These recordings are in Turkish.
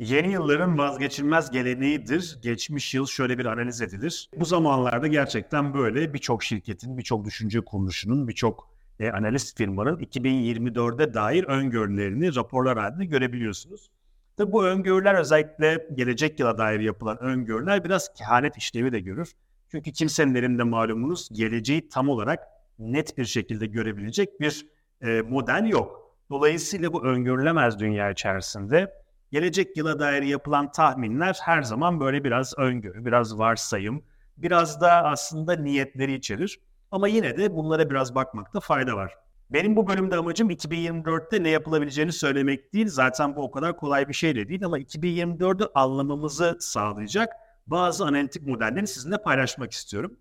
Yeni yılların vazgeçilmez geleneğidir. Geçmiş yıl şöyle bir analiz edilir. Bu zamanlarda gerçekten böyle birçok şirketin, birçok düşünce kuruluşunun, birçok e, analist firmanın 2024'de dair öngörülerini raporlar halinde görebiliyorsunuz. Tabi bu öngörüler özellikle gelecek yıla dair yapılan öngörüler biraz kehanet işlevi de görür. Çünkü kimsenin elinde malumunuz geleceği tam olarak net bir şekilde görebilecek bir e, model yok. Dolayısıyla bu öngörülemez dünya içerisinde gelecek yıla dair yapılan tahminler her zaman böyle biraz öngörü, biraz varsayım, biraz da aslında niyetleri içerir. Ama yine de bunlara biraz bakmakta fayda var. Benim bu bölümde amacım 2024'te ne yapılabileceğini söylemek değil. Zaten bu o kadar kolay bir şey de değil ama 2024'ü anlamamızı sağlayacak bazı analitik modelleri sizinle paylaşmak istiyorum.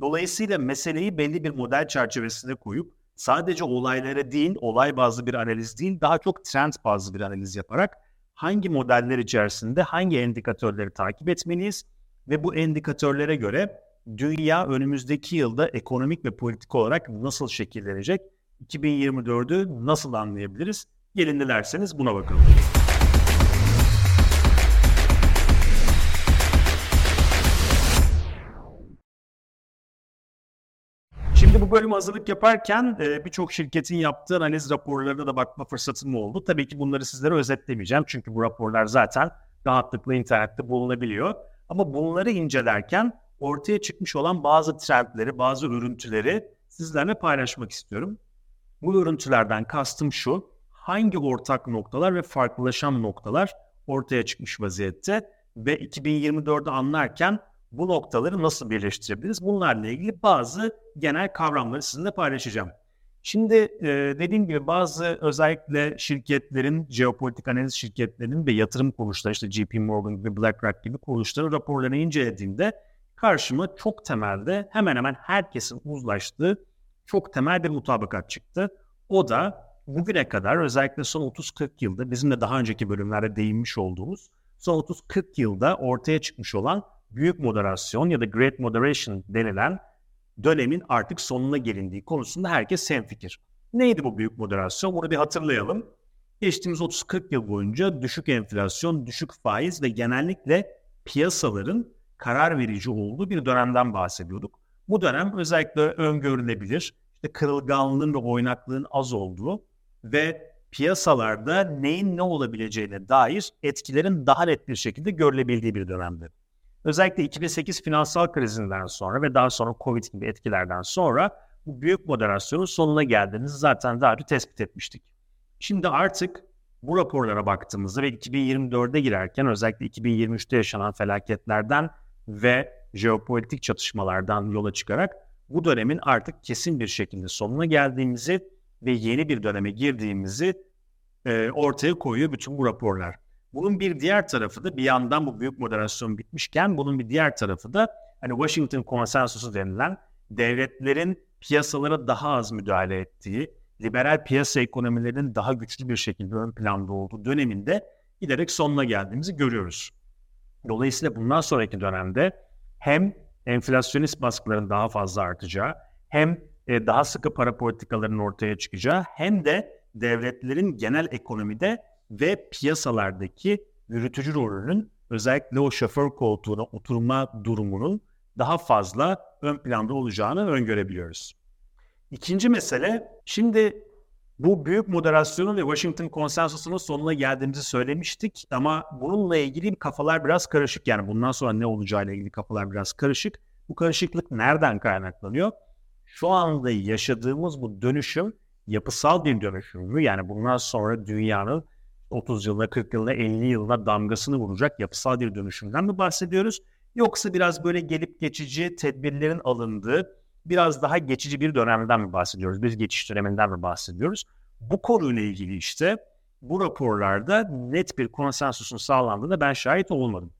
Dolayısıyla meseleyi belli bir model çerçevesinde koyup sadece olaylara değil, olay bazlı bir analiz değil, daha çok trend bazlı bir analiz yaparak hangi modeller içerisinde hangi endikatörleri takip etmeliyiz ve bu endikatörlere göre dünya önümüzdeki yılda ekonomik ve politik olarak nasıl şekillenecek? 2024'ü nasıl anlayabiliriz? Gelin dilerseniz buna bakalım. Bu bölüm hazırlık yaparken e, birçok şirketin yaptığı analiz raporlarına da bakma fırsatım oldu. Tabii ki bunları sizlere özetlemeyeceğim çünkü bu raporlar zaten rahatlıkla internette bulunabiliyor. Ama bunları incelerken ortaya çıkmış olan bazı trendleri, bazı örüntüleri sizlerle paylaşmak istiyorum. Bu örüntülerden kastım şu, hangi ortak noktalar ve farklılaşan noktalar ortaya çıkmış vaziyette ve 2024'ü anlarken bu noktaları nasıl birleştirebiliriz? Bunlarla ilgili bazı genel kavramları sizinle paylaşacağım. Şimdi e, dediğim gibi bazı özellikle şirketlerin, jeopolitik analiz şirketlerinin ve yatırım kuruluşları işte JP Morgan gibi BlackRock gibi kuruluşların raporlarını incelediğimde karşıma çok temelde hemen hemen herkesin uzlaştığı çok temel bir mutabakat çıktı. O da bugüne kadar özellikle son 30-40 yılda bizim de daha önceki bölümlerde değinmiş olduğumuz son 30-40 yılda ortaya çıkmış olan büyük moderasyon ya da great moderation denilen dönemin artık sonuna gelindiği konusunda herkes hemfikir. Neydi bu büyük moderasyon? Bunu bir hatırlayalım. Geçtiğimiz 30-40 yıl boyunca düşük enflasyon, düşük faiz ve genellikle piyasaların karar verici olduğu bir dönemden bahsediyorduk. Bu dönem özellikle öngörülebilir, işte kırılganlığın ve oynaklığın az olduğu ve piyasalarda neyin ne olabileceğine dair etkilerin daha net bir şekilde görülebildiği bir dönemdi. Özellikle 2008 finansal krizinden sonra ve daha sonra Covid gibi etkilerden sonra bu büyük moderasyonun sonuna geldiğimizi zaten daha önce tespit etmiştik. Şimdi artık bu raporlara baktığımızda ve 2024'de girerken özellikle 2023'te yaşanan felaketlerden ve jeopolitik çatışmalardan yola çıkarak bu dönemin artık kesin bir şekilde sonuna geldiğimizi ve yeni bir döneme girdiğimizi e, ortaya koyuyor bütün bu raporlar. Bunun bir diğer tarafı da bir yandan bu büyük moderasyon bitmişken bunun bir diğer tarafı da hani Washington konsensusu denilen devletlerin piyasalara daha az müdahale ettiği, liberal piyasa ekonomilerinin daha güçlü bir şekilde ön planda olduğu döneminde giderek sonuna geldiğimizi görüyoruz. Dolayısıyla bundan sonraki dönemde hem enflasyonist baskıların daha fazla artacağı, hem e, daha sıkı para politikalarının ortaya çıkacağı, hem de devletlerin genel ekonomide ve piyasalardaki yürütücü rolünün özellikle o şoför koltuğuna oturma durumunun daha fazla ön planda olacağını öngörebiliyoruz. İkinci mesele, şimdi bu büyük moderasyonun ve Washington konsensusunun sonuna geldiğimizi söylemiştik ama bununla ilgili kafalar biraz karışık. Yani bundan sonra ne olacağıyla ilgili kafalar biraz karışık. Bu karışıklık nereden kaynaklanıyor? Şu anda yaşadığımız bu dönüşüm yapısal bir dönüşüm? Yani bundan sonra dünyanın 30 yılda, 40 yılda, 50 yılda damgasını vuracak yapısal bir dönüşümden mi bahsediyoruz? Yoksa biraz böyle gelip geçici tedbirlerin alındığı biraz daha geçici bir dönemden mi bahsediyoruz? Bir geçiş döneminden mi bahsediyoruz? Bu konuyla ilgili işte bu raporlarda net bir konsensusun sağlandığında ben şahit olmadım.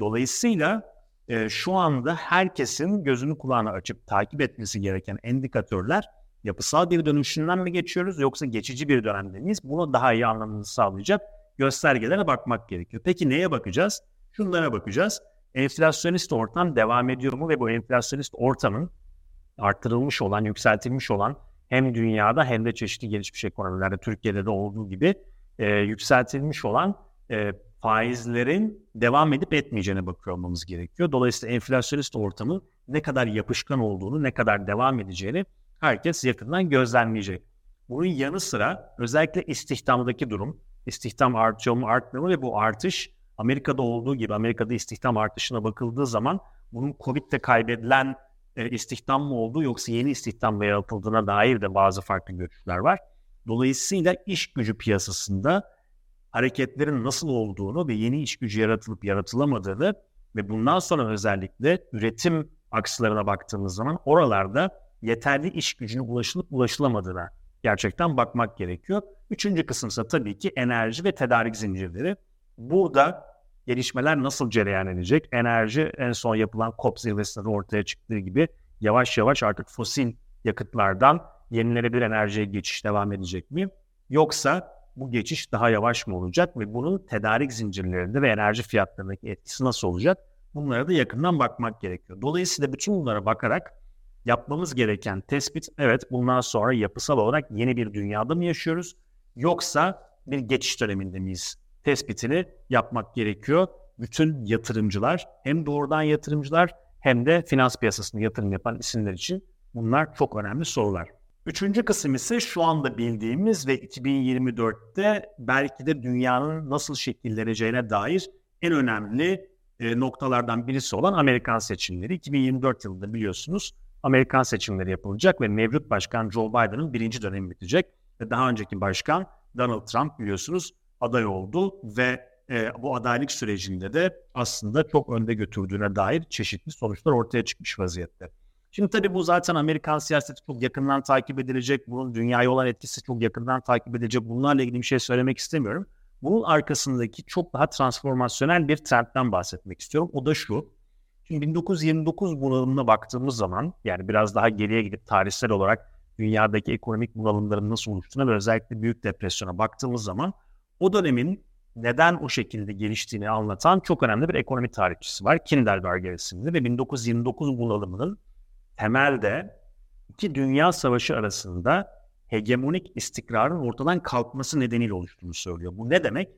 Dolayısıyla e, şu anda herkesin gözünü kulağını açıp takip etmesi gereken endikatörler yapısal bir dönüşümden mi geçiyoruz yoksa geçici bir dönemde miyiz? Bunu daha iyi anlamını sağlayacak göstergelere bakmak gerekiyor. Peki neye bakacağız? Şunlara bakacağız. Enflasyonist ortam devam ediyor mu ve bu enflasyonist ortamın arttırılmış olan, yükseltilmiş olan hem dünyada hem de çeşitli gelişmiş ekonomilerde, Türkiye'de de olduğu gibi e, yükseltilmiş olan e, faizlerin devam edip etmeyeceğine bakıyor olmamız gerekiyor. Dolayısıyla enflasyonist ortamın ne kadar yapışkan olduğunu, ne kadar devam edeceğini herkes yakından gözlemleyecek. Bunun yanı sıra özellikle istihdamdaki durum, istihdam artıyor mu artmıyor mu ve bu artış Amerika'da olduğu gibi Amerika'da istihdam artışına bakıldığı zaman bunun Covid'de kaybedilen e, istihdam mı olduğu yoksa yeni istihdam mı yaratıldığına dair de bazı farklı görüşler var. Dolayısıyla iş gücü piyasasında hareketlerin nasıl olduğunu ve yeni iş gücü yaratılıp yaratılamadığını ve bundan sonra özellikle üretim akslarına baktığımız zaman oralarda yeterli iş gücüne ulaşılıp ulaşılamadığına gerçekten bakmak gerekiyor. Üçüncü kısımsa tabii ki enerji ve tedarik zincirleri. Burada gelişmeler nasıl cereyan edecek? Enerji en son yapılan COP zirvesinde ortaya çıktığı gibi yavaş yavaş artık fosil yakıtlardan yenilenebilir enerjiye geçiş devam edecek mi? Yoksa bu geçiş daha yavaş mı olacak ve bunun tedarik zincirlerinde ve enerji fiyatlarındaki etkisi nasıl olacak? Bunlara da yakından bakmak gerekiyor. Dolayısıyla bütün bunlara bakarak yapmamız gereken tespit evet bundan sonra yapısal olarak yeni bir dünyada mı yaşıyoruz yoksa bir geçiş döneminde miyiz? Tespitini yapmak gerekiyor. Bütün yatırımcılar hem doğrudan yatırımcılar hem de finans piyasasında yatırım yapan isimler için bunlar çok önemli sorular. Üçüncü kısım ise şu anda bildiğimiz ve 2024'te belki de dünyanın nasıl şekilleneceğine dair en önemli e, noktalardan birisi olan Amerikan seçimleri. 2024 yılında biliyorsunuz Amerikan seçimleri yapılacak ve mevcut başkan Joe Biden'ın birinci dönemi bitecek. Ve daha önceki başkan Donald Trump biliyorsunuz aday oldu ve e, bu adaylık sürecinde de aslında çok önde götürdüğüne dair çeşitli sonuçlar ortaya çıkmış vaziyette. Şimdi tabii bu zaten Amerikan siyaseti çok yakından takip edilecek. Bunun dünyaya olan etkisi çok yakından takip edilecek. Bunlarla ilgili bir şey söylemek istemiyorum. Bunun arkasındaki çok daha transformasyonel bir trendten bahsetmek istiyorum. O da şu. Şimdi 1929 bunalımına baktığımız zaman yani biraz daha geriye gidip tarihsel olarak dünyadaki ekonomik bunalımların nasıl oluştuğuna ve özellikle büyük depresyona baktığımız zaman o dönemin neden o şekilde geliştiğini anlatan çok önemli bir ekonomi tarihçisi var. Kindelberger isimli ve 1929 bunalımının temelde iki dünya savaşı arasında hegemonik istikrarın ortadan kalkması nedeniyle oluştuğunu söylüyor. Bu ne demek?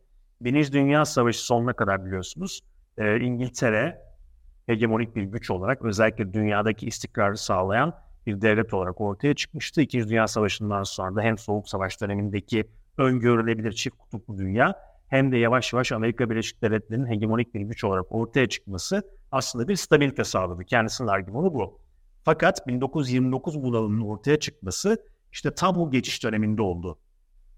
Birinci Dünya Savaşı sonuna kadar biliyorsunuz İngiltere hegemonik bir güç olarak özellikle dünyadaki istikrarı sağlayan bir devlet olarak ortaya çıkmıştı. İkinci Dünya Savaşı'ndan sonra da hem Soğuk Savaş dönemindeki öngörülebilir çift kutuplu dünya hem de yavaş yavaş Amerika Birleşik Devletleri'nin hegemonik bir güç olarak ortaya çıkması aslında bir stabilite sağladı. Kendisinin argümanı bu. Fakat 1929 bunalımının ortaya çıkması işte tam bu geçiş döneminde oldu.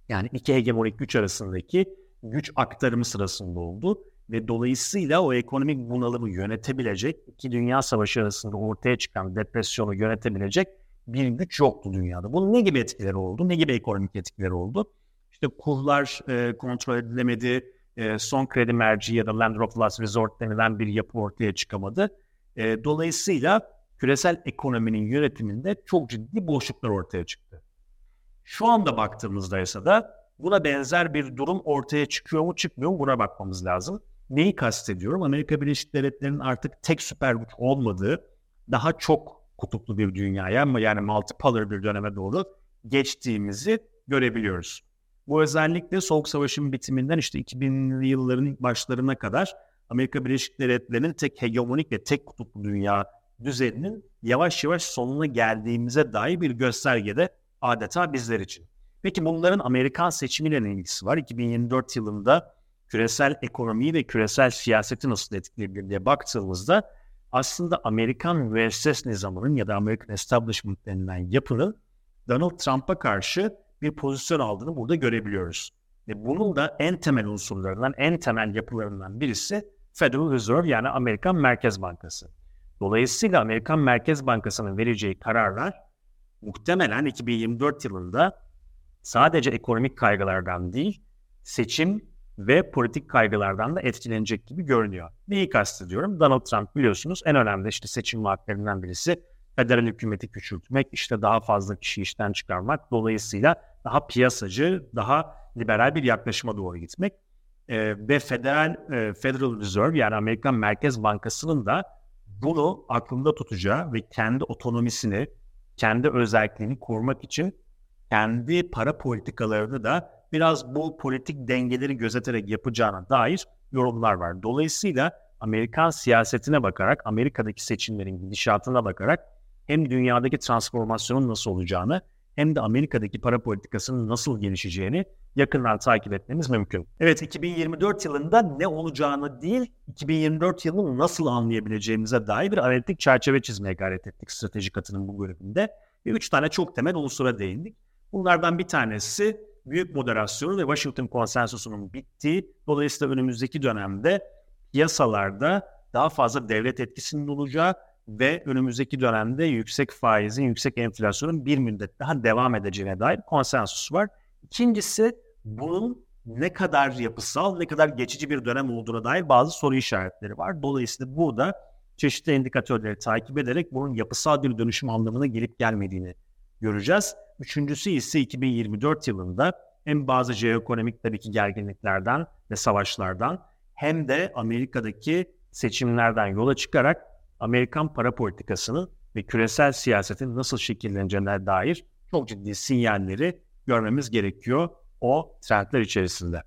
Yani iki hegemonik güç arasındaki güç aktarımı sırasında oldu ve dolayısıyla o ekonomik bunalımı yönetebilecek, iki dünya savaşı arasında ortaya çıkan depresyonu yönetebilecek bir güç yoktu dünyada. Bunun ne gibi etkileri oldu? Ne gibi ekonomik etkileri oldu? İşte kurlar e, kontrol edilemedi, e, son kredi merci ya da Land of Last Resort denilen bir yapı ortaya çıkamadı. E, dolayısıyla küresel ekonominin yönetiminde çok ciddi boşluklar ortaya çıktı. Şu anda baktığımızda ise de buna benzer bir durum ortaya çıkıyor mu çıkmıyor mu buna bakmamız lazım. Neyi kastediyorum? Amerika Birleşik Devletleri'nin artık tek süper güç olmadığı daha çok kutuplu bir dünyaya yani multipolar bir döneme doğru geçtiğimizi görebiliyoruz. Bu özellikle Soğuk Savaş'ın bitiminden işte 2000'li yılların ilk başlarına kadar Amerika Birleşik Devletleri'nin tek hegemonik ve tek kutuplu dünya düzeninin yavaş yavaş sonuna geldiğimize dair bir göstergede adeta bizler için. Peki bunların Amerikan seçimiyle ne ilgisi var? 2024 yılında küresel ekonomiyi ve küresel siyaseti nasıl etkileyebilir diye baktığımızda aslında Amerikan müesses nizamının ya da American Establishment denilen yapının Donald Trump'a karşı bir pozisyon aldığını burada görebiliyoruz. Ve bunun da en temel unsurlarından, en temel yapılarından birisi Federal Reserve yani Amerikan Merkez Bankası. Dolayısıyla Amerikan Merkez Bankası'nın vereceği kararlar muhtemelen 2024 yılında sadece ekonomik kaygılardan değil, seçim ve politik kaygılardan da etkilenecek gibi görünüyor. Neyi kastediyorum? Donald Trump biliyorsunuz en önemli işte seçim vaatlerinden birisi federal hükümeti küçültmek, işte daha fazla kişi işten çıkarmak, dolayısıyla daha piyasacı, daha liberal bir yaklaşıma doğru gitmek. Ee, ve federal e, Federal Reserve yani Amerikan Merkez Bankası'nın da bunu aklında tutacağı ve kendi otonomisini, kendi özelliğini korumak için kendi para politikalarını da biraz bu politik dengeleri gözeterek yapacağına dair yorumlar var. Dolayısıyla Amerikan siyasetine bakarak, Amerika'daki seçimlerin gidişatına bakarak hem dünyadaki transformasyonun nasıl olacağını hem de Amerika'daki para politikasının nasıl gelişeceğini yakından takip etmemiz mümkün. Evet 2024 yılında ne olacağını değil 2024 yılını nasıl anlayabileceğimize dair bir analitik çerçeve çizmeye gayret ettik strateji katının bu bölümünde. Ve üç tane çok temel unsura değindik. Bunlardan bir tanesi büyük moderasyonu ve Washington konsensusunun bittiği, dolayısıyla önümüzdeki dönemde yasalarda daha fazla devlet etkisinin olacağı ve önümüzdeki dönemde yüksek faizin, yüksek enflasyonun bir müddet daha devam edeceğine dair konsensus var. İkincisi bunun ne kadar yapısal, ne kadar geçici bir dönem olduğuna dair bazı soru işaretleri var. Dolayısıyla bu da çeşitli indikatörleri takip ederek bunun yapısal bir dönüşüm anlamına gelip gelmediğini göreceğiz. Üçüncüsü ise 2024 yılında hem bazı jeoekonomik tabii ki gerginliklerden ve savaşlardan hem de Amerika'daki seçimlerden yola çıkarak Amerikan para politikasının ve küresel siyasetin nasıl şekilleneceğine dair çok ciddi sinyalleri görmemiz gerekiyor o trendler içerisinde.